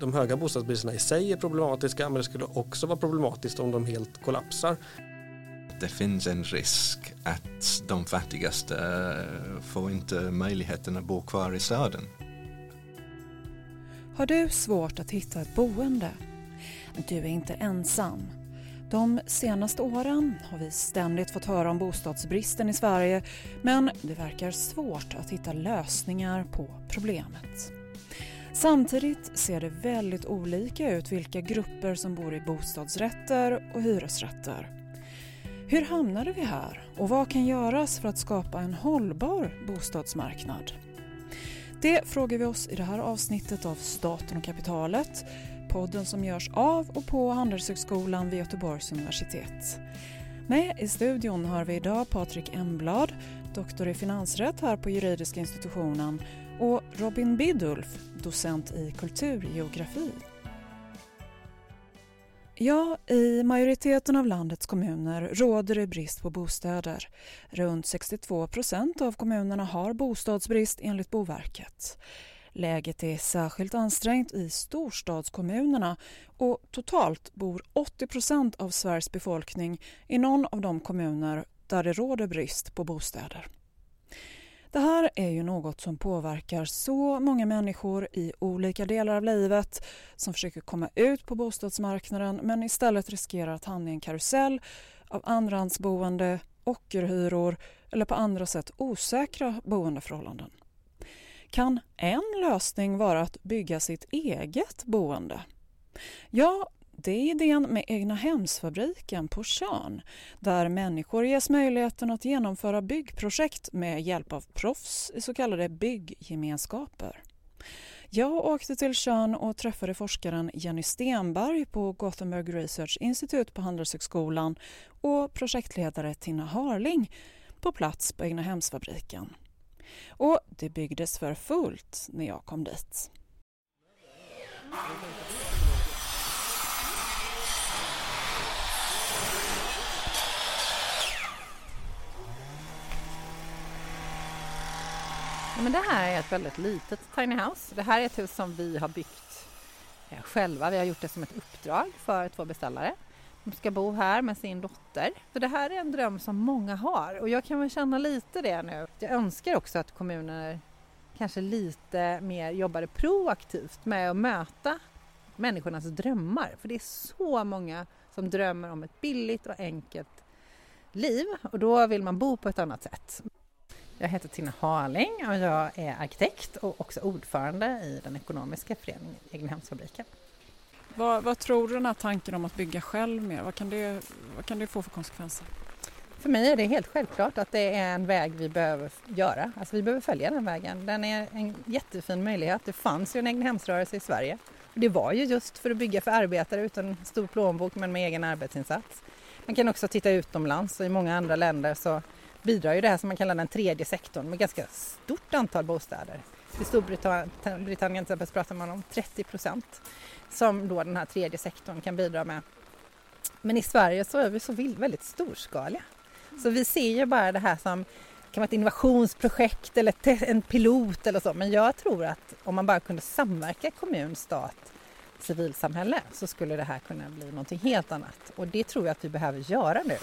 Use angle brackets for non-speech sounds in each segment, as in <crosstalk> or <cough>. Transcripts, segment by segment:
de höga bostadspriserna i sig är problematiska men det skulle också vara problematiskt om de helt kollapsar. Det finns en risk att de fattigaste eh, får inte möjligheten att bo kvar i staden. Har du svårt att hitta ett boende? Du är inte ensam. De senaste åren har vi ständigt fått höra om bostadsbristen i Sverige men det verkar svårt att hitta lösningar på problemet. Samtidigt ser det väldigt olika ut vilka grupper som bor i bostadsrätter och hyresrätter. Hur hamnade vi här och vad kan göras för att skapa en hållbar bostadsmarknad? Det frågar vi oss i det här avsnittet av Staten och kapitalet podden som görs av och på Handelshögskolan vid Göteborgs universitet. Med i studion har vi idag Patrik Emblad, doktor i finansrätt här på juridiska institutionen och Robin Bidulf, docent i kulturgeografi. Ja, i majoriteten av landets kommuner råder det brist på bostäder. Runt 62 procent av kommunerna har bostadsbrist enligt Boverket. Läget är särskilt ansträngt i storstadskommunerna och totalt bor 80 procent av Sveriges befolkning i någon av de kommuner där det råder brist på bostäder. Det här är ju något som påverkar så många människor i olika delar av livet som försöker komma ut på bostadsmarknaden men istället riskerar att hamna i en karusell av andrahandsboende, ockerhyror eller på andra sätt osäkra boendeförhållanden. Kan en lösning vara att bygga sitt eget boende? Jag det är idén med egna hemsfabriken på Tjörn där människor ges möjligheten att genomföra byggprojekt med hjälp av proffs i så kallade bygggemenskaper. Jag åkte till Tjörn och träffade forskaren Jenny Stenberg på Gothenburg Research Institute på Handelshögskolan och projektledare Tina Harling på plats på Egna hemsfabriken. Och det byggdes för fullt när jag kom dit. Men det här är ett väldigt litet tiny house. Det här är ett hus som vi har byggt eh, själva. Vi har gjort det som ett uppdrag för två beställare. De ska bo här med sin dotter. Så det här är en dröm som många har och jag kan väl känna lite det nu. Jag önskar också att kommuner kanske lite mer jobbade proaktivt med att möta människornas drömmar. För det är så många som drömmer om ett billigt och enkelt liv och då vill man bo på ett annat sätt. Jag heter Tina Harling och jag är arkitekt och också ordförande i den ekonomiska föreningen Egnahemsfabriken. Vad, vad, tror du den här tanken om att bygga själv mer, vad kan, det, vad kan det få för konsekvenser? För mig är det helt självklart att det är en väg vi behöver göra. Alltså vi behöver följa den vägen. Den är en jättefin möjlighet. Det fanns ju en egnahemsrörelse i Sverige. Det var ju just för att bygga för arbetare utan stor plånbok men med egen arbetsinsats. Man kan också titta utomlands och i många andra länder så bidrar ju det här som man kallar den tredje sektorn med ganska stort antal bostäder. I Storbritannien till exempel pratar man om 30 procent som då den här tredje sektorn kan bidra med. Men i Sverige så är vi så väldigt storskaliga. Så vi ser ju bara det här som kan vara ett innovationsprojekt eller en pilot eller så. Men jag tror att om man bara kunde samverka kommun, stat, civilsamhälle så skulle det här kunna bli någonting helt annat. Och det tror jag att vi behöver göra nu.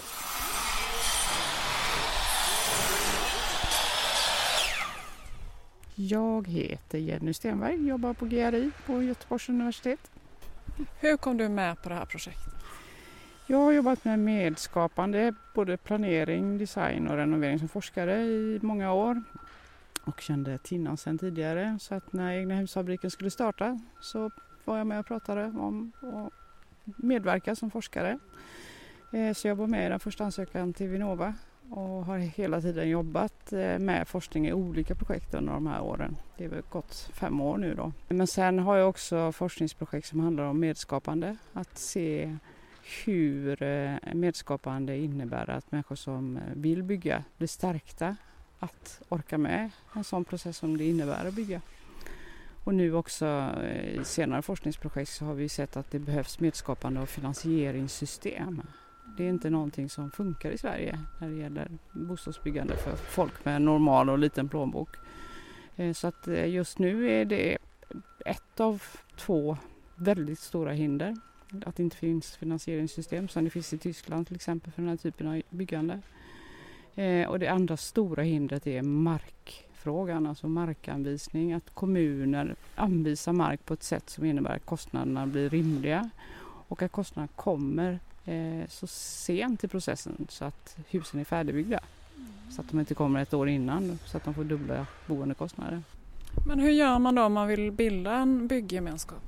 Jag heter Jenny Stenberg, jobbar på GRI på Göteborgs universitet. Hur kom du med på det här projektet? Jag har jobbat med medskapande, både planering, design och renovering som forskare i många år och kände Tinnan sedan tidigare så att när Egna hemsfabriken skulle starta så var jag med och pratade om att medverka som forskare. Eh, så jag var med i den första ansökan till Vinnova och har hela tiden jobbat eh, med forskning i olika projekt under de här åren. Det är väl gått fem år nu då. Men sen har jag också forskningsprojekt som handlar om medskapande. Att se hur eh, medskapande innebär att människor som vill bygga blir stärkta att orka med en sån process som det innebär att bygga. Och nu också eh, i senare forskningsprojekt så har vi sett att det behövs medskapande och finansieringssystem det är inte någonting som funkar i Sverige när det gäller bostadsbyggande för folk med normal och liten plånbok. Eh, så att eh, just nu är det ett av två väldigt stora hinder. Att det inte finns finansieringssystem som det finns i Tyskland till exempel för den här typen av byggande. Eh, och det andra stora hindret är markfrågan, alltså markanvisning. Att kommuner anvisar mark på ett sätt som innebär att kostnaderna blir rimliga och att kostnaderna kommer så sent i processen så att husen är färdigbyggda. Så att de inte kommer ett år innan så att de får dubbla boendekostnader. Men hur gör man då om man vill bilda en bygggemenskap?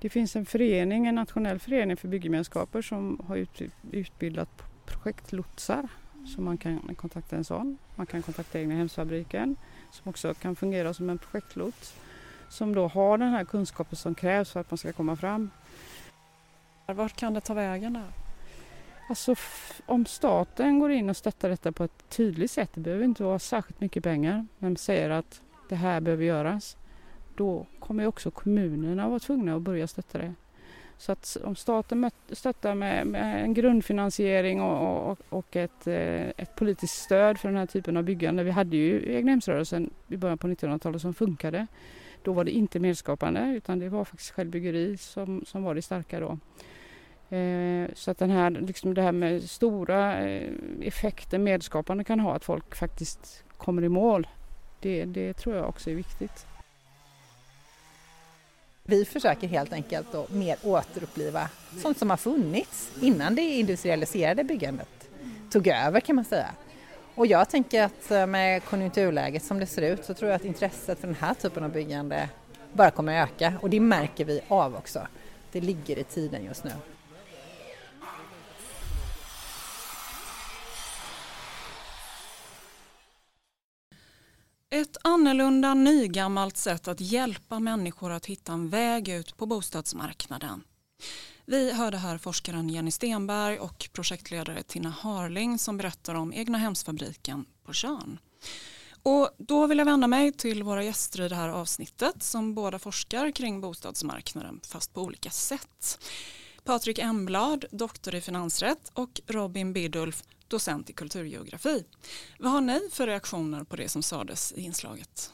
Det finns en förening, en nationell förening för byggemenskaper som har utbildat projektlotsar. Så man kan kontakta en sån. Man kan kontakta egna hemsfabriken som också kan fungera som en projektlots. Som då har den här kunskapen som krävs för att man ska komma fram. Vart kan det ta vägen där? Alltså om staten går in och stöttar detta på ett tydligt sätt, det behöver inte vara särskilt mycket pengar, men säger att det här behöver göras, då kommer också kommunerna vara tvungna att börja stötta det. Så att om staten stöttar med, med en grundfinansiering och, och, och ett, eh, ett, politiskt stöd för den här typen av byggande. Vi hade ju egnahemsrörelsen i början på 1900-talet som funkade. Då var det inte medskapande utan det var faktiskt självbyggeri som, som var det starka då. Eh, så att den här, liksom det här med stora eh, effekter medskapande kan ha, att folk faktiskt kommer i mål, det, det tror jag också är viktigt. Vi försöker helt enkelt att mer återuppliva sånt som har funnits innan det industrialiserade byggandet tog över kan man säga. Och jag tänker att eh, med konjunkturläget som det ser ut så tror jag att intresset för den här typen av byggande bara kommer att öka och det märker vi av också. Det ligger i tiden just nu. Ett annorlunda nygammalt sätt att hjälpa människor att hitta en väg ut på bostadsmarknaden. Vi hörde här forskaren Jenny Stenberg och projektledare Tina Harling som berättar om egna hemsfabriken på Tjörn. Och då vill jag vända mig till våra gäster i det här avsnittet som båda forskar kring bostadsmarknaden fast på olika sätt. Patrik Emblad, doktor i finansrätt och Robin Bidulf, docent i kulturgeografi. Vad har ni för reaktioner på det som sades i inslaget?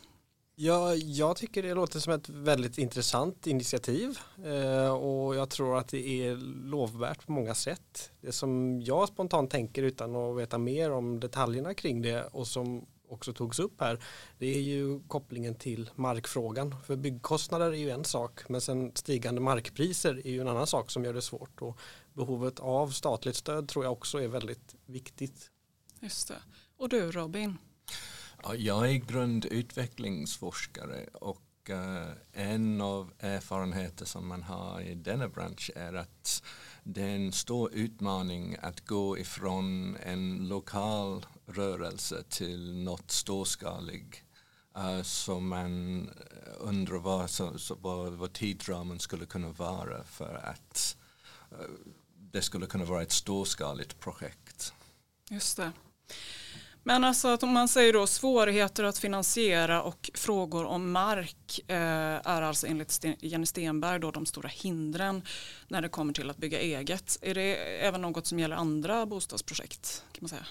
Ja, jag tycker det låter som ett väldigt intressant initiativ eh, och jag tror att det är lovvärt på många sätt. Det som jag spontant tänker utan att veta mer om detaljerna kring det och som också togs upp här det är ju kopplingen till markfrågan. För byggkostnader är ju en sak men sen stigande markpriser är ju en annan sak som gör det svårt. Och behovet av statligt stöd tror jag också är väldigt viktigt. Just det. Och du Robin? Ja, jag är grundutvecklingsforskare och uh, en av erfarenheter som man har i denna bransch är att det är en stor utmaning att gå ifrån en lokal rörelse till något storskalig uh, som man undrar vad, så, så, vad, vad tidsramen skulle kunna vara för att uh, det skulle kunna vara ett storskaligt projekt. Just det. Men alltså att om man säger då svårigheter att finansiera och frågor om mark eh, är alltså enligt Jenny Stenberg då de stora hindren när det kommer till att bygga eget. Är det även något som gäller andra bostadsprojekt kan man säga?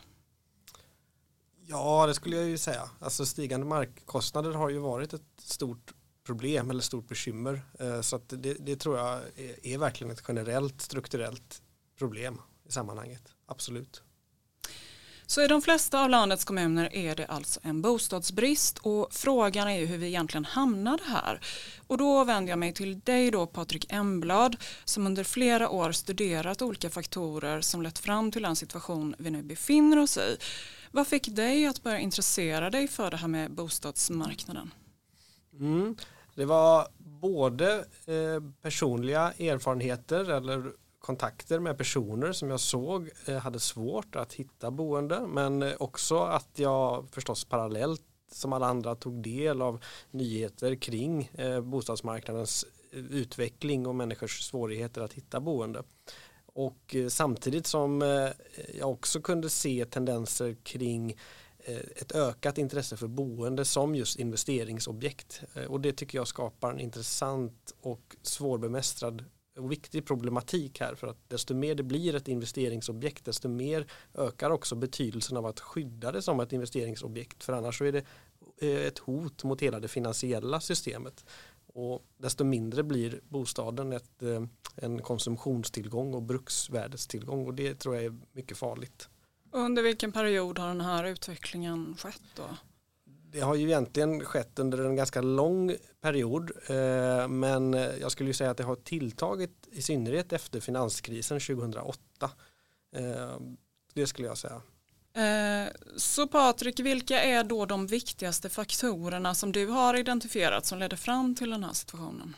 Ja, det skulle jag ju säga. Alltså stigande markkostnader har ju varit ett stort problem eller stort bekymmer. Eh, så att det, det tror jag är, är verkligen ett generellt strukturellt problem i sammanhanget. Absolut. Så i de flesta av landets kommuner är det alltså en bostadsbrist och frågan är ju hur vi egentligen hamnade här. Och då vänder jag mig till dig då Patrik Emblad som under flera år studerat olika faktorer som lett fram till den situation vi nu befinner oss i. Vad fick dig att börja intressera dig för det här med bostadsmarknaden? Mm. Det var både eh, personliga erfarenheter eller kontakter med personer som jag såg eh, hade svårt att hitta boende men eh, också att jag förstås parallellt som alla andra tog del av nyheter kring eh, bostadsmarknadens utveckling och människors svårigheter att hitta boende. Och samtidigt som jag också kunde se tendenser kring ett ökat intresse för boende som just investeringsobjekt. Och det tycker jag skapar en intressant och svårbemästrad och viktig problematik här för att desto mer det blir ett investeringsobjekt desto mer ökar också betydelsen av att skydda det som ett investeringsobjekt för annars så är det eh, ett hot mot hela det finansiella systemet. Och desto mindre blir bostaden ett, eh, en konsumtionstillgång och bruksvärdestillgång och det tror jag är mycket farligt. Under vilken period har den här utvecklingen skett då? Det har ju egentligen skett under en ganska lång period eh, men jag skulle ju säga att det har tilltagit i synnerhet efter finanskrisen 2008. Eh, det skulle jag säga. Så Patrik, vilka är då de viktigaste faktorerna som du har identifierat som ledde fram till den här situationen?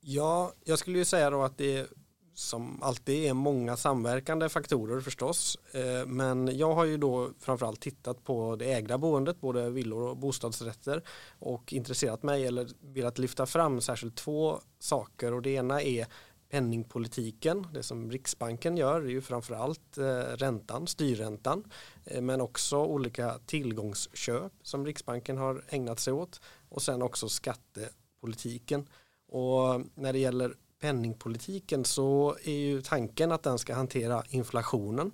Ja, jag skulle ju säga då att det som alltid är många samverkande faktorer förstås. Eh, men jag har ju då framförallt tittat på det ägda boendet, både villor och bostadsrätter och intresserat mig eller velat lyfta fram särskilt två saker och det ena är penningpolitiken, det som Riksbanken gör är ju framförallt eh, räntan, styrräntan, eh, men också olika tillgångsköp som Riksbanken har ägnat sig åt och sen också skattepolitiken. Och när det gäller penningpolitiken så är ju tanken att den ska hantera inflationen.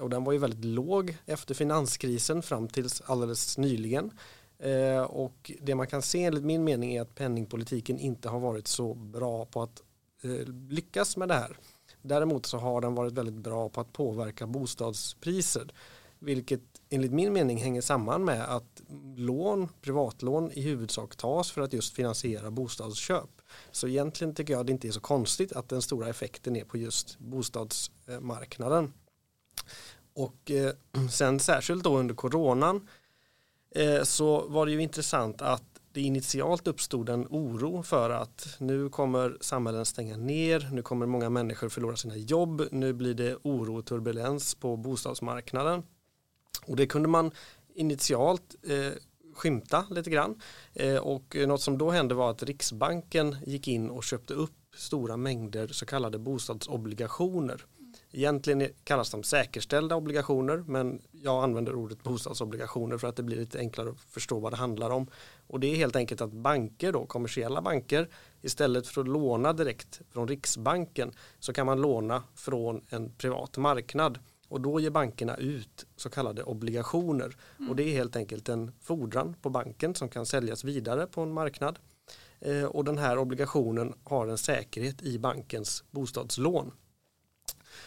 Och den var ju väldigt låg efter finanskrisen fram tills alldeles nyligen. Eh, och det man kan se enligt min mening är att penningpolitiken inte har varit så bra på att eh, lyckas med det här. Däremot så har den varit väldigt bra på att påverka bostadspriser. Vilket enligt min mening hänger samman med att lån, privatlån i huvudsak tas för att just finansiera bostadsköp. Så egentligen tycker jag det inte är så konstigt att den stora effekten är på just bostadsmarknaden. Och eh, <clears throat> sen särskilt då under coronan eh, så var det ju intressant att det initialt uppstod en oro för att nu kommer samhällen stänga ner, nu kommer många människor förlora sina jobb, nu blir det oro och turbulens på bostadsmarknaden. Och det kunde man initialt eh, skymta lite grann. Eh, och något som då hände var att Riksbanken gick in och köpte upp stora mängder så kallade bostadsobligationer. Egentligen kallas de säkerställda obligationer men jag använder ordet bostadsobligationer för att det blir lite enklare att förstå vad det handlar om. Och det är helt enkelt att banker då, kommersiella banker, istället för att låna direkt från Riksbanken så kan man låna från en privat marknad. Och då ger bankerna ut så kallade obligationer. Mm. Och det är helt enkelt en fordran på banken som kan säljas vidare på en marknad. Eh, och den här obligationen har en säkerhet i bankens bostadslån.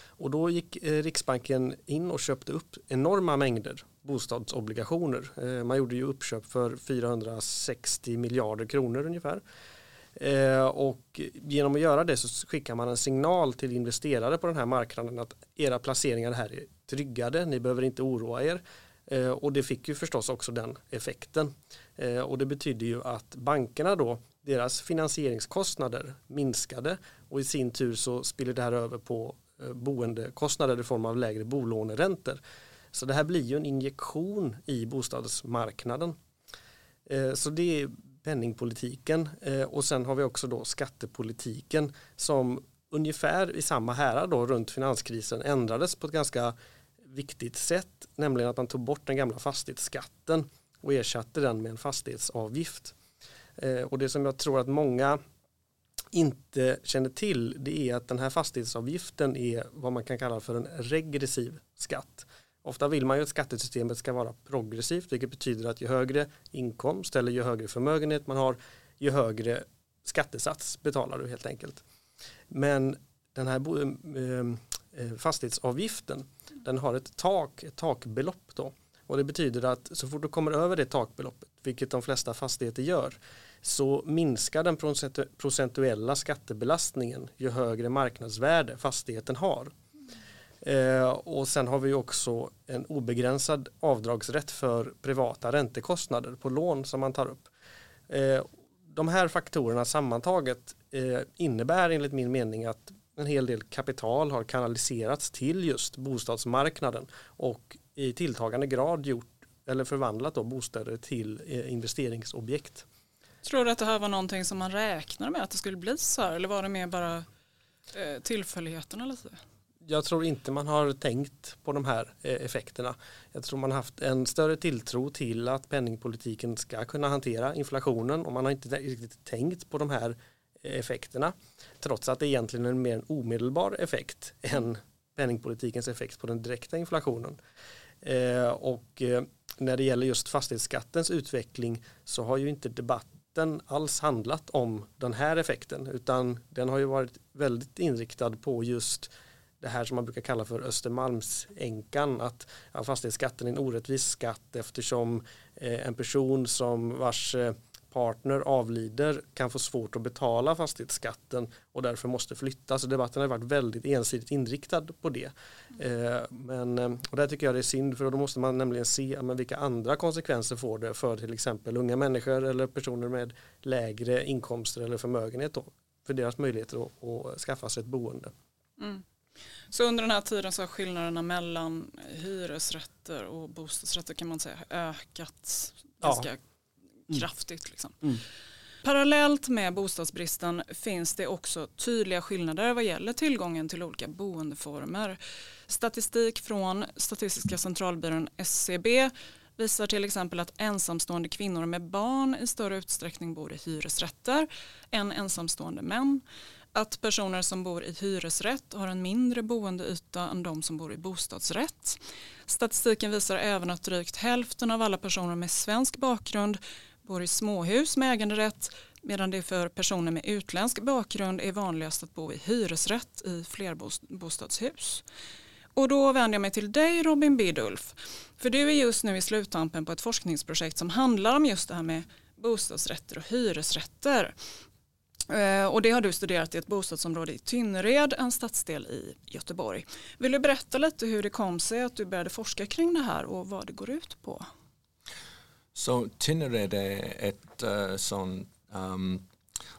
Och då gick eh, Riksbanken in och köpte upp enorma mängder bostadsobligationer. Eh, man gjorde ju uppköp för 460 miljarder kronor ungefär. Eh, och genom att göra det så skickar man en signal till investerare på den här marknaden att era placeringar här är tryggade, ni behöver inte oroa er. Eh, och det fick ju förstås också den effekten. Eh, och det betyder ju att bankerna då, deras finansieringskostnader minskade och i sin tur så spiller det här över på eh, boendekostnader i form av lägre bolåneräntor. Så det här blir ju en injektion i bostadsmarknaden. Eh, så det är penningpolitiken eh, och sen har vi också då skattepolitiken som ungefär i samma härad då runt finanskrisen ändrades på ett ganska viktigt sätt, nämligen att man tog bort den gamla fastighetsskatten och ersatte den med en fastighetsavgift. Eh, och det som jag tror att många inte känner till det är att den här fastighetsavgiften är vad man kan kalla för en regressiv skatt. Ofta vill man ju att skattesystemet ska vara progressivt vilket betyder att ju högre inkomst eller ju högre förmögenhet man har ju högre skattesats betalar du helt enkelt. Men den här eh, eh, fastighetsavgiften den har ett tak, ett takbelopp då. Och det betyder att så fort du kommer över det takbeloppet, vilket de flesta fastigheter gör, så minskar den procentuella skattebelastningen ju högre marknadsvärde fastigheten har. Eh, och sen har vi också en obegränsad avdragsrätt för privata räntekostnader på lån som man tar upp. Eh, de här faktorerna sammantaget eh, innebär enligt min mening att en hel del kapital har kanaliserats till just bostadsmarknaden och i tilltagande grad gjort eller förvandlat då bostäder till eh, investeringsobjekt. Tror du att det här var någonting som man räknade med att det skulle bli så här eller var det mer bara eh, tillfälligheterna lite? Jag tror inte man har tänkt på de här eh, effekterna. Jag tror man har haft en större tilltro till att penningpolitiken ska kunna hantera inflationen och man har inte riktigt tänkt på de här eh, effekterna. Trots att det egentligen är en mer omedelbar effekt än penningpolitikens effekt på den direkta inflationen. Eh, och när det gäller just fastighetsskattens utveckling så har ju inte debatt debatten alls handlat om den här effekten utan den har ju varit väldigt inriktad på just det här som man brukar kalla för Östermalmsänkan att ja, fastighetsskatten är en orättvis skatt eftersom eh, en person som vars eh, partner avlider kan få svårt att betala fastighetsskatten och därför måste flytta. Så debatten har varit väldigt ensidigt inriktad på det. Eh, men, eh, och där tycker jag det är synd för då måste man nämligen se men vilka andra konsekvenser får det för till exempel unga människor eller personer med lägre inkomster eller förmögenhet då, för deras möjligheter att, att skaffa sig ett boende. Mm. Så under den här tiden så har skillnaderna mellan hyresrätter och bostadsrätter kan man säga ökat ganska ja. Mm. kraftigt. Liksom. Mm. Parallellt med bostadsbristen finns det också tydliga skillnader vad gäller tillgången till olika boendeformer. Statistik från Statistiska centralbyrån SCB visar till exempel att ensamstående kvinnor med barn i större utsträckning bor i hyresrätter än ensamstående män att personer som bor i hyresrätt har en mindre boendeyta än de som bor i bostadsrätt. Statistiken visar även att drygt hälften av alla personer med svensk bakgrund bor i småhus med äganderätt medan det för personer med utländsk bakgrund är vanligast att bo i hyresrätt i flerbostadshus. Och då vänder jag mig till dig Robin Bidulf. För du är just nu i sluttampen på ett forskningsprojekt som handlar om just det här med bostadsrätter och hyresrätter. Eh, och det har du studerat i ett bostadsområde i Tynnered, en stadsdel i Göteborg. Vill du berätta lite hur det kom sig att du började forska kring det här och vad det går ut på? Så Tynnered är ett eh, uh, sånt um, ehm,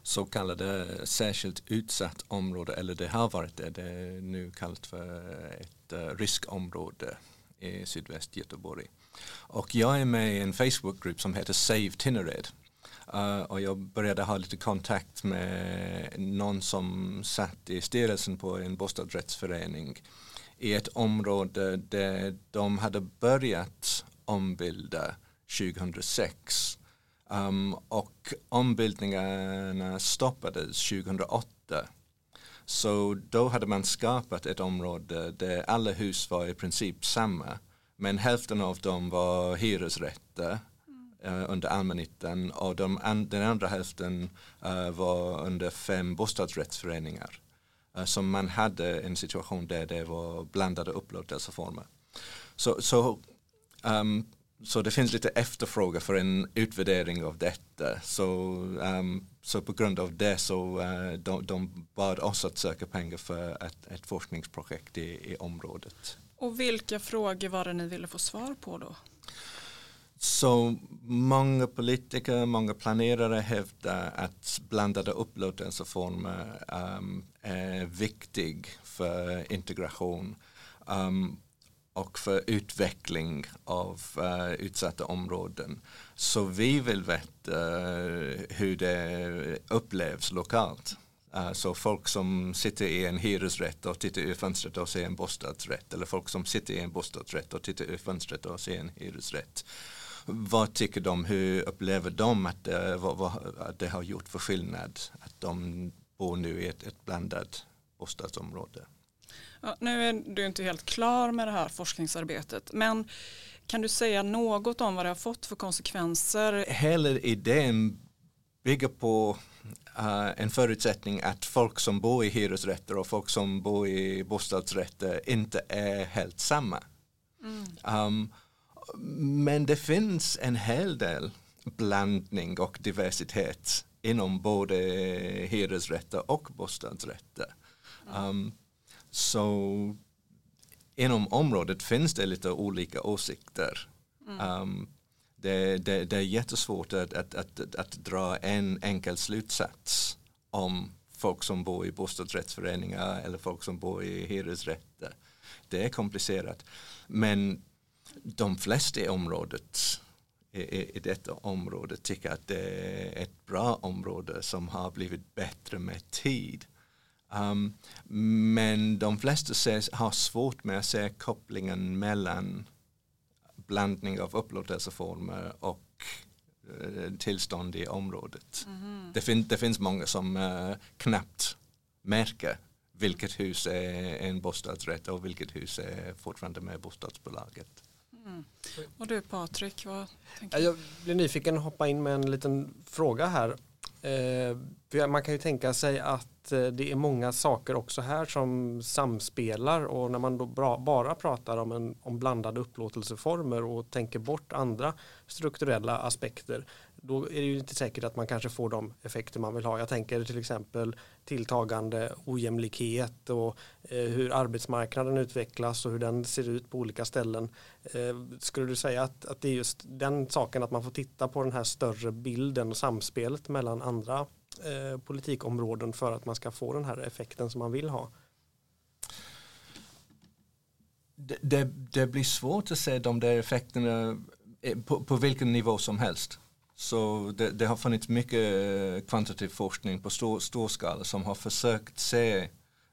så kallade särskilt utsatt område, eller det har varit det, det är nu kallat för ett eh, uh, riskområde i sydväst Göteborg. Och jag är med i en Facebookgrupp som heter Save Tynnered Uh, och jag började ha lite kontakt med någon som satt i styrelsen på en bostadsrättsförening i ett område där de hade börjat ombilda 2006 um, ehm, och ombildningarna stoppades 2008. Så då hade man skapat ett område där alla hus var i princip samma men hälften av dem var hyresrätter Eh, under allmännyttan och de an, den andra hälften eh, var under fem bostadsrättsföreningar. Eh, så man hade en situation där det var blandade upplåtelseformer. Så, så, um, så det finns lite efterfrågan för en utvärdering av detta. Så, um, så på grund av det så uh, de, de bad oss att söka pengar för ett, ett forskningsprojekt i, i området. Och vilka frågor var det ni ville få svar på då? Så många politiker, många planerare hävdar att blandade upplåtelseformer um, är viktig för integration um, och för utveckling av uh, utsatta områden. Så vi vill veta eh, hur det upplevs lokalt. Uh, så folk som sitter i en hyresrätt och tittar ur fönstret och ser en bostadsrätt eller folk som sitter i en bostadsrätt och tittar ur fönstret och ser en hyresrätt vad tycker de, hur upplever de att det, vad, vad, att det har gjort för skillnad att de bor nu i ett, ett blandat bostadsområde? Ja, nu är du inte helt klar med det här forskningsarbetet men kan du säga något om vad det har fått för konsekvenser? Hela idén bygger på uh, en förutsättning att folk som bor i hyresrätter och folk som bor i bostadsrätter inte är helt samma. Mm. Um, men det finns en hel del blandning och diversitet inom både hyresrätter och bostadsrätter. Um, så inom området finns det lite olika åsikter. Mm. Um, det, det, det, är jättesvårt att, att, att, att, dra en enkel slutsats om folk som bor i bostadsrättsföreningar eller folk som bor i hyresrätter. Det är komplicerat. Men de flesta i området i, i detta område tycker att det är ett bra område som har blivit bättre med tid. Um, men de flesta ser, har svårt med att se kopplingen mellan blandning av upplåtelseformer och uh, tillstånd i området. Mm. Det, fin det, finns många som uh, knappt märker vilket hus är en bostadsrätt och vilket hus är fortfarande med bostadsbolaget. Mm. Och du Patrik, vad tänker du? Jag blir nyfiken att hoppa in med en liten fråga här. Eh, man kan ju tänka sig att eh, det är många saker också här som samspelar och när man då bara pratar om, en, om blandade upplåtelseformer och tänker bort andra strukturella aspekter då är det ju inte säkert att man kanske får de effekter man vill ha. Jag tänker till exempel tilltagande ojämlikhet och eh, hur arbetsmarknaden utvecklas och hur den ser ut på olika ställen. Eh, skulle du säga att, att det är just den saken att man får titta på den här större bilden och samspelet mellan andra eh, politikområden för att man ska få den här effekten som man vill ha? Det, det, det blir svårt att se de där effekterna på, på vilken nivå som helst. Så det, det, har funnits mycket eh, kvantitativ forskning på stor, stor skala som har försökt se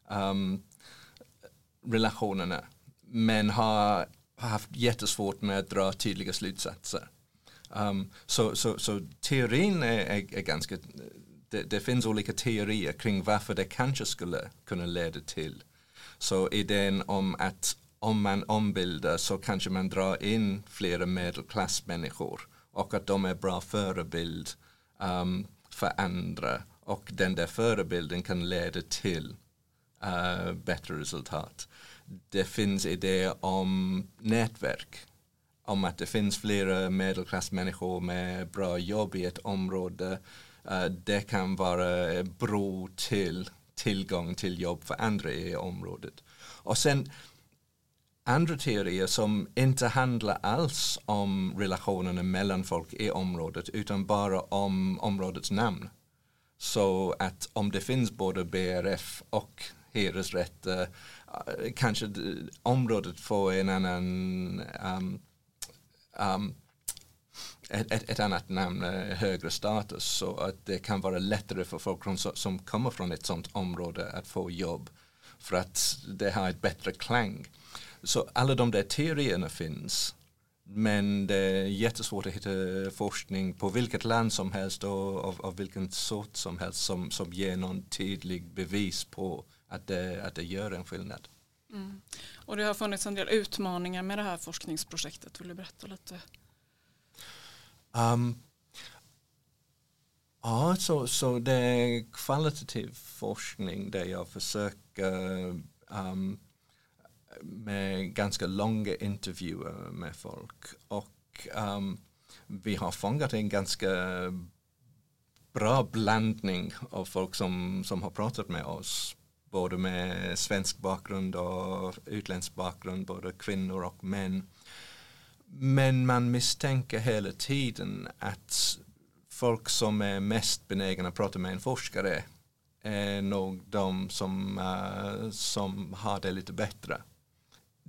um, relationerna men har haft jättesvårt med att dra tydliga slutsatser. Um, så, så, så teorin är, är, är ganska, det, det, finns olika teorier kring varför det kanske skulle kunna leda till. Så idén om att om man ombildar så kanske man drar in flera medelklassmänniskor och att de är bra förebild um, för andra och den där förebilden kan leda till uh, bättre resultat. Det finns idéer om nätverk, om att det finns flera medelklassmänniskor med bra jobb i ett område. Uh, det kan vara bro till tillgång till jobb för andra i området. Och sen andra teorier som inte handlar alls om relationerna mellan folk i området utan bara om områdets namn. Så att om det finns både BRF och hyresrätter eh, kanske området får en annan um, um, ett, ett, ett, annat namn, eh, högre status så att det kan vara lättare för folk som, som kommer från ett sånt område att få jobb för att det har ett bättre klang. Så alla de där teorierna finns. Men det är jättesvårt att hitta forskning på vilket land som helst och av, av vilken sort som helst som, som ger någon tydlig bevis på att det, att det gör en skillnad. Mm. Och det har funnits en del utmaningar med det här forskningsprojektet. Vill du berätta lite? Um, ja, så, så det är kvalitativ forskning där jag försöker um, med ganska långa intervjuer med folk. Och um, vi har fångat en ganska bra blandning av folk som, som har pratat med oss. Både med svensk bakgrund och utländsk bakgrund, både kvinnor och män. Men man misstänker hela tiden att folk som är mest benägna att prata med en forskare är nog de som, uh, som har det lite bättre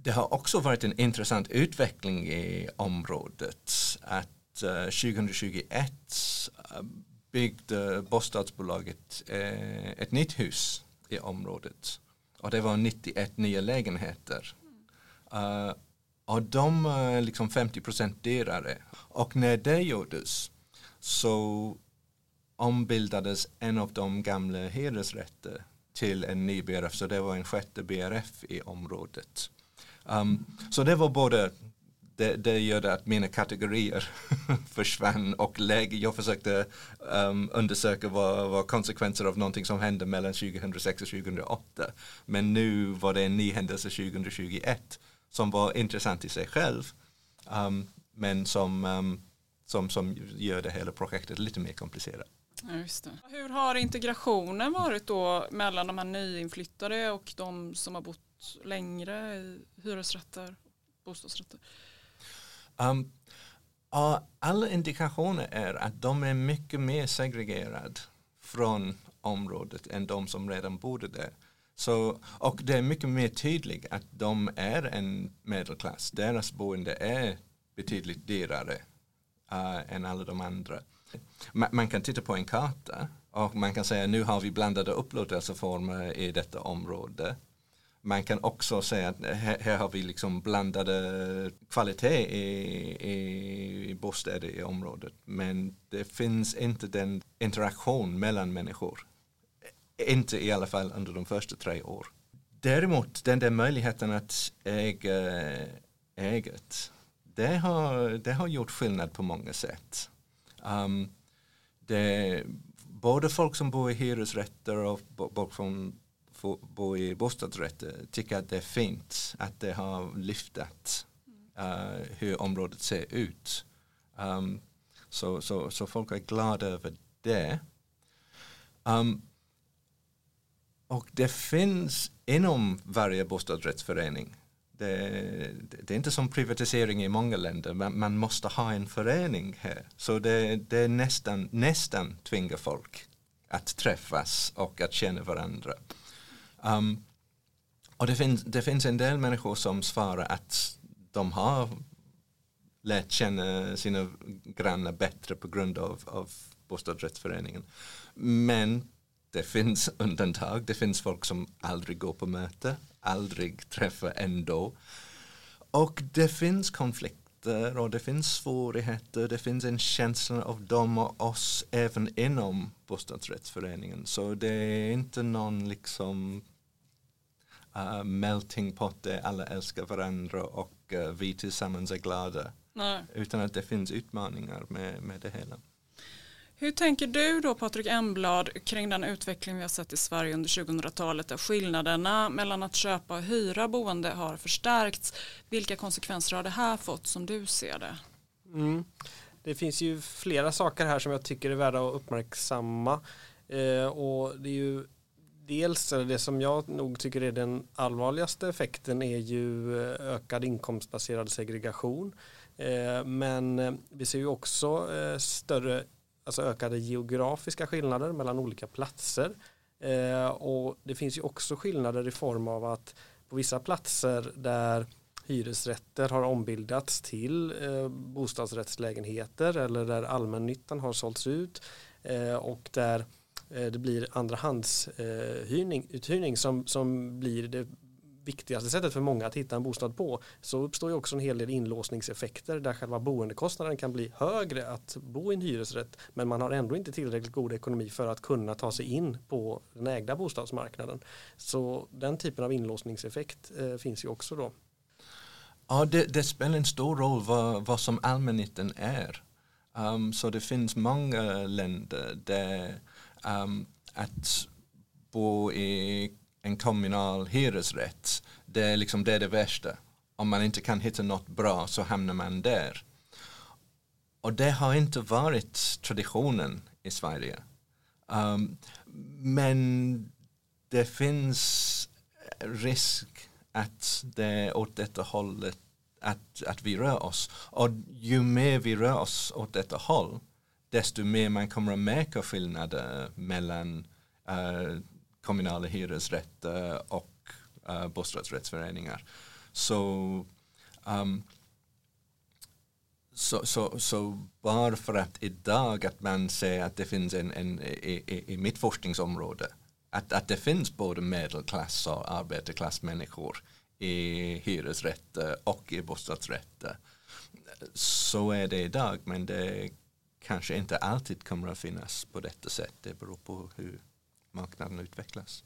det har också varit en intressant utveckling i området. Att eh, uh, 2021 eh, byggde bostadsbolaget uh, ett nytt hus i området. Och det var 91 nya lägenheter. Uh, och de är liksom 50 procent dyrare. Och när det gjordes så ombildades en av de gamla hyresrätter till en ny BRF. Så det var en sjätte BRF i området. Um, så det var både det, det gjorde att mina kategorier <laughs> försvann och läge, jag försökte um, undersöka vad, vad konsekvenser av någonting som hände mellan 2006 och 2008. Men nu var det en ny händelse 2021 som var intressant i sig själv. Um, men som, um, som, som gör det hela projektet lite mer komplicerat. Ja, Hur har integrationen varit då mellan de här nyinflyttade och de som har bott längre i hyresrätter, och bostadsrätter? Um, ja, alla indikationer är att de är mycket mer segregerade från området än de som redan bodde där. Så, och det är mycket mer tydligt att de är en medelklass. Deras boende är betydligt dyrare uh, än alla de andra. Man, man, kan titta på en karta och man kan säga nu har vi blandade upplåtelseformer i detta område man kan också säga att här, här har vi liksom blandade kvalitet i, i bostäder i området. Men det finns inte den interaktion mellan människor. Inte i alla fall under de första tre år. Däremot den där möjligheten att äga eget. det har, det har gjort skillnad på många sätt. Um, det, både folk som bor i hyresrätter och folk som bo i bostadsrätter eh, tycker att det är fint att det har lyftat uh, hur området ser ut. Um, så, så, så folk är glada över det. Um, och det finns inom varje bostadsrättsförening det, det, är inte som privatisering i många länder, men man måste ha en förening här. Så det, det är nästan, nästan tvingar folk att träffas och att känna varandra. Um, och det finns, det finns en del människor som svarar att de har lärt känna sina grannar bättre på grund av, av bostadsrättsföreningen. Men det finns <laughs> undantag. Det finns folk som aldrig går på möte, aldrig träffar ändå. Och det finns konflikter och det finns svårigheter. Det finns en känsla av dem och oss även inom bostadsrättsföreningen. Så det är inte någon liksom uh, melting pot där alla älskar varandra och uh, vi tillsammans är glada. Nej. Utan att det finns utmaningar med, med det hela. Hur tänker du då Patrik Emblad kring den utveckling vi har sett i Sverige under 2000-talet där skillnaderna mellan att köpa och hyra boende har förstärkts. Vilka konsekvenser har det här fått som du ser det? Mm. Det finns ju flera saker här som jag tycker är värda att uppmärksamma. Eh, och det är ju dels, det som jag nog tycker är den allvarligaste effekten är ju eh, ökad inkomstbaserad segregation. Eh, men eh, vi ser ju också större alltså ökade geografiska skillnader mellan olika platser. Och det finns ju också skillnader i form av att på vissa platser där hyresrätter har ombildats till bostadsrättslägenheter eller där allmännyttan har sålts ut och där Eh, det blir andrahandsuthyrning eh, uthyrning som, som blir det viktigaste sättet för många att hitta en bostad på så uppstår ju också en hel del inlåsningseffekter där själva boendekostnaden kan bli högre att bo i en hyresrätt men man har ändå inte tillräckligt god ekonomi för att kunna ta sig in på den ägda bostadsmarknaden. Så den typen av inlåsningseffekt eh, finns ju också då. Ja, det, det, spelar en stor roll vad, vad som allmännyttan är. Um, så det finns många länder där um, att bo i en kommunal hyresrätt, det är liksom det, är det värsta. Om man inte kan hitta något bra så hamnar man där. Och det har inte varit traditionen i Sverige. Um, men det finns risk att det är åt detta hållet att, att vi rör oss. Och ju mer vi rör oss åt detta håll desto mer man kommer att märka skillnader mellan uh, kommunala hyresrätter och uh, bostadsrättsföreningar. Så, um, så, så, så, bara för att idag att man säger att det finns en, en i, i, i mitt forskningsområde att, att det finns både medelklass och arbetarklassmänniskor i hyresrätter och i bostadsrätter. Så är det idag men det kanske inte alltid kommer att finnas på detta sätt. Det beror på hur marknaden utvecklas.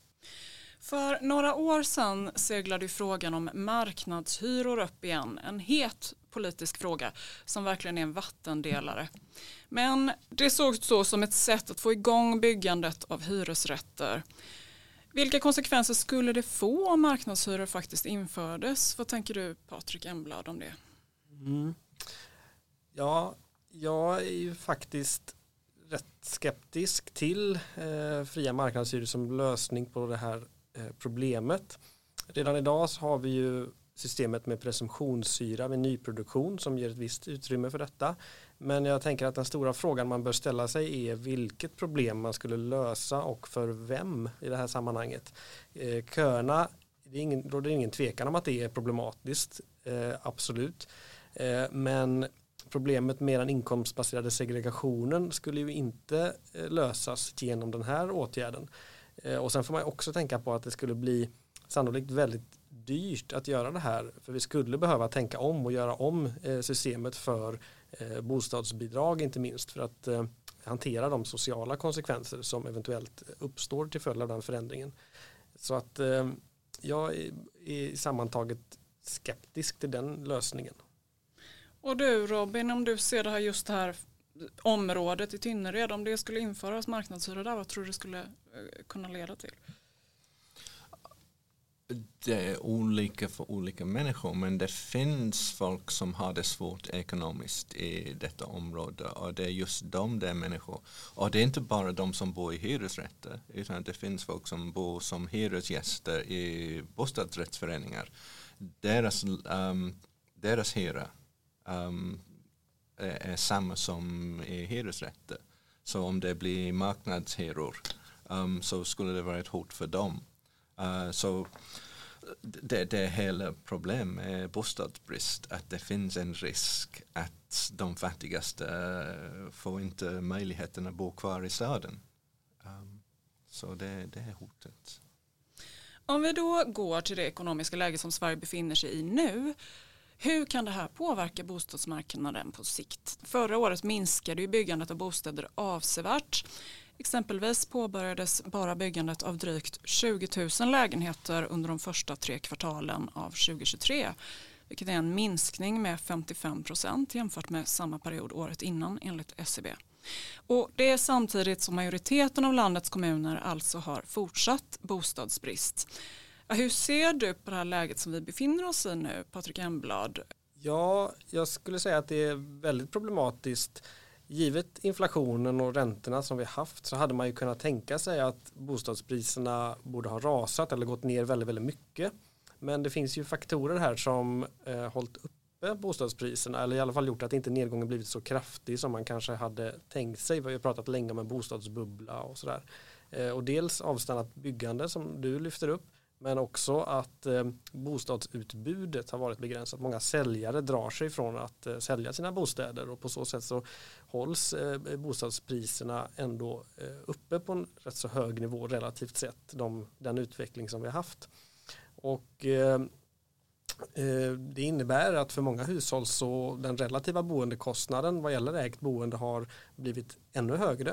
För några år sedan seglade frågan om marknadshyror upp igen. En het politisk fråga som verkligen är en vattendelare. Men det sågs då som ett sätt att få igång byggandet av hyresrätter. Vilka konsekvenser skulle det få om marknadshyror faktiskt infördes? Vad tänker du Patrik Emblad om det? Mm. Ja, jag är ju faktiskt rätt skeptisk till eh, fria marknadshyror som lösning på det här eh, problemet. Redan idag så har vi ju systemet med presumtionshyra vid nyproduktion som ger ett visst utrymme för detta. Men jag tänker att den stora frågan man bör ställa sig är vilket problem man skulle lösa och för vem i det här sammanhanget. Eh, köerna, det är ingen, råder ingen tvekan om att det är problematiskt, eh, absolut. Eh, men problemet med den inkomstbaserade segregationen skulle ju inte eh, lösas genom den här åtgärden. Eh, och sen får man också tänka på att det skulle bli sannolikt väldigt dyrt att göra det här. För vi skulle behöva tänka om och göra om eh, systemet för bostadsbidrag inte minst för att hantera de sociala konsekvenser som eventuellt uppstår till följd av den förändringen. Så att jag är sammantaget skeptisk till den lösningen. Och du Robin, om du ser det här just det här området i Tynnered, om det skulle införas marknadshyra där, vad tror du det skulle eh, kunna leda till? Det är olika för olika människor men det finns folk som har det svårt ekonomiskt i detta område och det är just de där människor. Och det är inte bara de som bor i hyresrätter utan det finns folk som bor som hyresgäster i bostadsrättsföreningar. Deras, um, deras hyra um, är, är samma som i hyresrätter. Så om det blir marknadshyror um, så skulle det vara ett hot för dem. Uh, så det, det hela problemet med bostadsbrist att det finns en risk att de fattigaste eh, får inte möjligheten att bo kvar i staden. Um, så det, det är hotet. Om vi då går till det ekonomiska läge som Sverige befinner sig i nu hur kan det här påverka bostadsmarknaden på sikt? Förra året minskade ju byggandet av bostäder avsevärt. Exempelvis påbörjades bara byggandet av drygt 20 000 lägenheter under de första tre kvartalen av 2023 vilket är en minskning med 55 procent jämfört med samma period året innan enligt SCB. Och det är samtidigt som majoriteten av landets kommuner alltså har fortsatt bostadsbrist. Hur ser du på det här läget som vi befinner oss i nu, Patrik Emblad? Ja, jag skulle säga att det är väldigt problematiskt. Givet inflationen och räntorna som vi haft så hade man ju kunnat tänka sig att bostadspriserna borde ha rasat eller gått ner väldigt, väldigt mycket. Men det finns ju faktorer här som eh, hållit uppe bostadspriserna eller i alla fall gjort att inte nedgången blivit så kraftig som man kanske hade tänkt sig. Vi har ju pratat länge om en bostadsbubbla och sådär. Eh, och dels avstannat byggande som du lyfter upp men också att eh, bostadsutbudet har varit begränsat. Många säljare drar sig från att eh, sälja sina bostäder och på så sätt så hålls eh, bostadspriserna ändå eh, uppe på en rätt så hög nivå relativt sett de, den utveckling som vi har haft. Och eh, Eh, det innebär att för många hushåll så den relativa boendekostnaden vad gäller ägt boende har blivit ännu högre.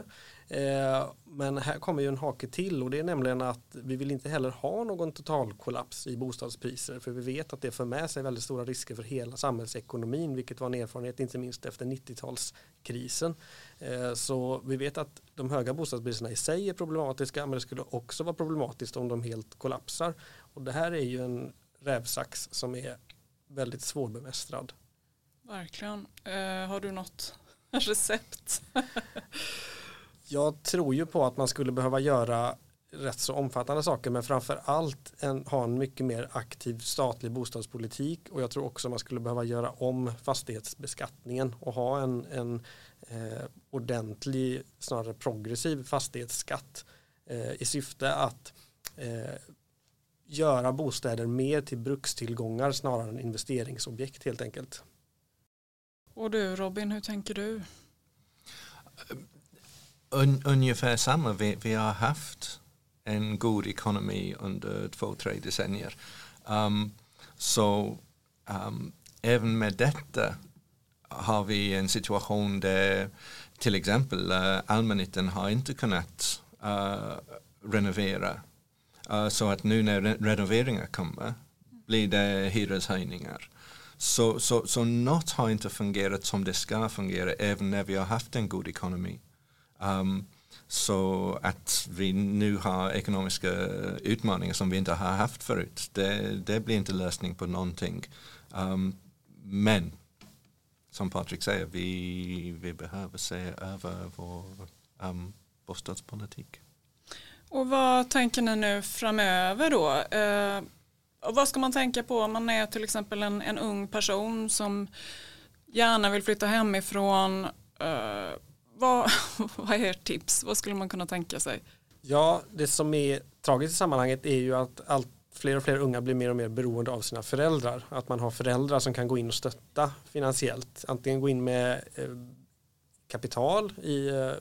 Eh, men här kommer ju en hake till och det är nämligen att vi vill inte heller ha någon totalkollaps i bostadspriser för vi vet att det för med sig väldigt stora risker för hela samhällsekonomin vilket var en erfarenhet inte minst efter 90-talskrisen. Eh, så vi vet att de höga bostadspriserna i sig är problematiska men det skulle också vara problematiskt om de helt kollapsar. Och det här är ju en rävsax som är väldigt svårbemästrad. Verkligen. Eh, har du något <laughs> recept? <laughs> jag tror ju på att man skulle behöva göra rätt så omfattande saker men framför allt en, ha en mycket mer aktiv statlig bostadspolitik och jag tror också man skulle behöva göra om fastighetsbeskattningen och ha en, en eh, ordentlig, snarare progressiv fastighetsskatt eh, i syfte att eh, göra bostäder mer till brukstillgångar snarare än investeringsobjekt helt enkelt. Och du Robin, hur tänker du? Un, ungefär samma. Vi, vi, har haft en god ekonomi under två, tre decennier. Um, så um, även med detta har vi en situation där till exempel uh, allmännyttan har inte kunnat uh, renovera Eh, så att nu när renoveringar kommer blir det hyreshöjningar. Så, så, så något har inte fungerat som det ska fungera även när vi har haft en god ekonomi. Um, så att vi nu har ekonomiska utmaningar som vi inte har haft förut, det, det blir inte lösning på någonting. Um, men som Patrik säger, vi, vi behöver se över vår um, bostadspolitik. Och vad tänker ni nu framöver då? Eh, och vad ska man tänka på om man är till exempel en, en ung person som gärna vill flytta hemifrån? Eh, vad, <laughs> vad är ert tips? Vad skulle man kunna tänka sig? Ja, det som är tragiskt i sammanhanget är ju att allt fler och fler unga blir mer och mer beroende av sina föräldrar. Att man har föräldrar som kan gå in och stötta finansiellt. Antingen gå in med eh, kapital i, eh,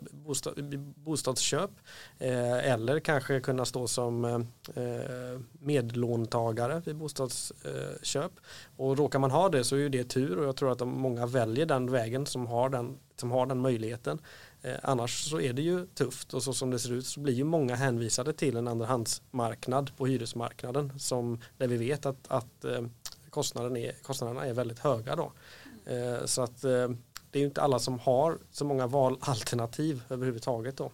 bostadsköp eh, eller kanske kunna stå som eh, medlåntagare vid bostadsköp. Och råkar man ha det så är det tur och jag tror att många väljer den vägen som har den, som har den möjligheten. Annars så är det ju tufft och så som det ser ut så blir ju många hänvisade till en andrahandsmarknad på hyresmarknaden som där vi vet att, att kostnaden är, kostnaderna är väldigt höga då. Så att det är ju inte alla som har så många valalternativ överhuvudtaget då.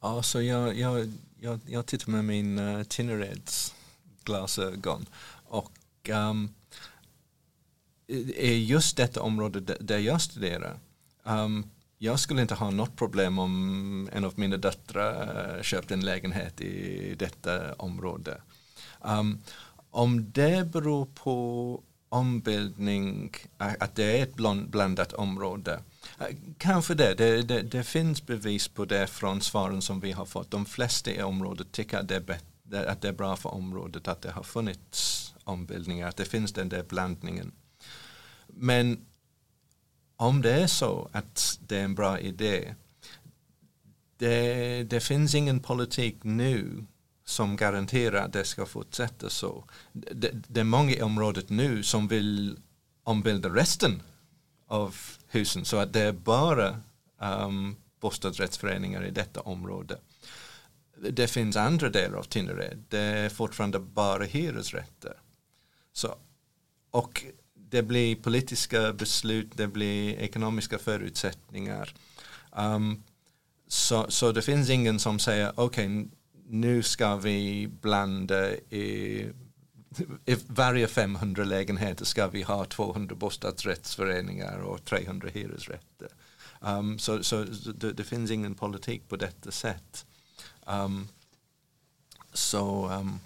Ja, så jag, jag, jag, jag tittar med min uh, Tinnereds glasögon och ehm, um, är just detta område där jag studerar um, jag skulle inte ha något problem om en av mina döttrar eh, köpte en lägenhet i detta område. Um, om det beror på ombildning, att det är ett blandat område. Eh, kanske det. Det, det. det, finns bevis på det från svaren som vi har fått. De flesta i området tycker att det är, att det är bra för området att det har funnits ombildningar, att det finns den där blandningen. Men om det är så att det är en bra idé, det, det finns ingen politik nu som garanterar att det ska fortsätta så. Det, det är många i området nu som vill ombilda resten av husen så att det är bara um, bostadsrättsföreningar i detta område. Det finns andra delar av Tinnered, det är fortfarande bara hyresrätter. Så, och det blir politiska beslut, det blir ekonomiska förutsättningar. Um, så, så det finns ingen som säger okej okay, nu ska vi blanda i, i varje 500 lägenheter ska vi ha 200 bostadsrättsföreningar och 300 hyresrätter. Um, så så det, det, finns ingen politik på detta sätt. Um, så, um,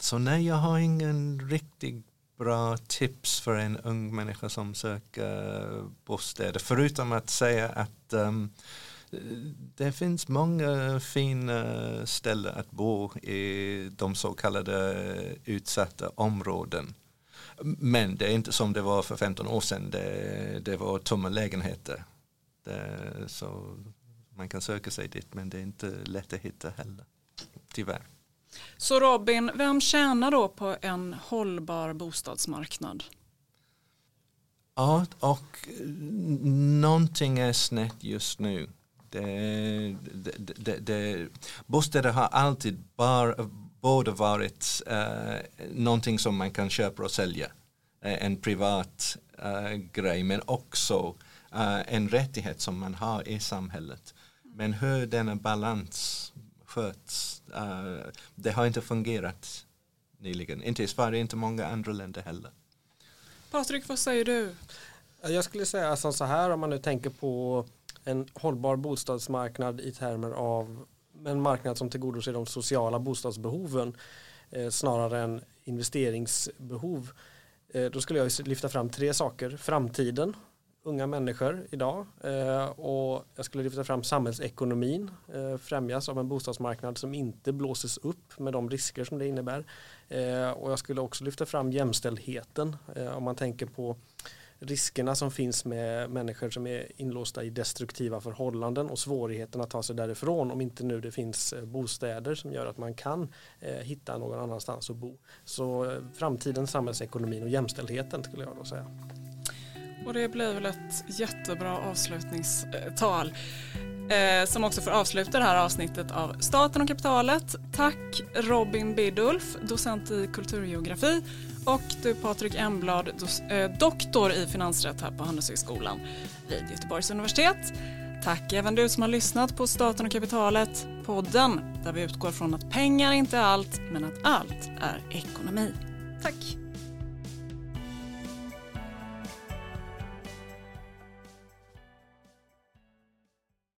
så nej, jag har ingen riktig bra tips för en ung människa som söker bostäder. Förutom att säga att um, det finns många fina ställen att bo i de så kallade utsatta områden. Men det är inte som det var för 15 år sedan. Det, det var tomma lägenheter. Det, så man kan söka sig dit men det är inte lätt att hitta heller. Tyvärr. Så Robin, vem tjänar då på en hållbar bostadsmarknad? Ja, och någonting är snett just nu. Det, det, det, bostäder har alltid bara, både varit uh, någonting som man kan köpa och sälja. Uh, en privat uh, grej men också uh, en rättighet som man har i samhället. Men hur denna balans sköts, uh, det har inte fungerat nyligen. Inte i Sverige, inte många andra länder heller. Patrik, vad säger du? Jag skulle säga som så här om man nu tänker på en hållbar bostadsmarknad i termer av en marknad som tillgodoser de sociala bostadsbehoven eh, snarare än investeringsbehov. Eh, då skulle jag lyfta fram tre saker. Framtiden, unga människor idag eh, och jag skulle lyfta fram samhällsekonomin eh, främjas av en bostadsmarknad som inte blåses upp med de risker som det innebär. Eh, och jag skulle också lyfta fram jämställdheten eh, om man tänker på riskerna som finns med människor som är inlåsta i destruktiva förhållanden och svårigheten att ta sig därifrån om inte nu det finns eh, bostäder som gör att man kan eh, hitta någon annanstans att bo. Så eh, framtiden, samhällsekonomin och jämställdheten skulle jag då säga. Och det blir väl ett jättebra avslutningstal eh, som också får avsluta det här avsnittet av Staten och kapitalet. Tack Robin Bidulf, docent i kulturgeografi och du Patrik Emblad, eh, doktor i finansrätt här på Handelshögskolan vid Göteborgs universitet. Tack även du som har lyssnat på Staten och kapitalet, podden där vi utgår från att pengar inte är allt men att allt är ekonomi. Tack!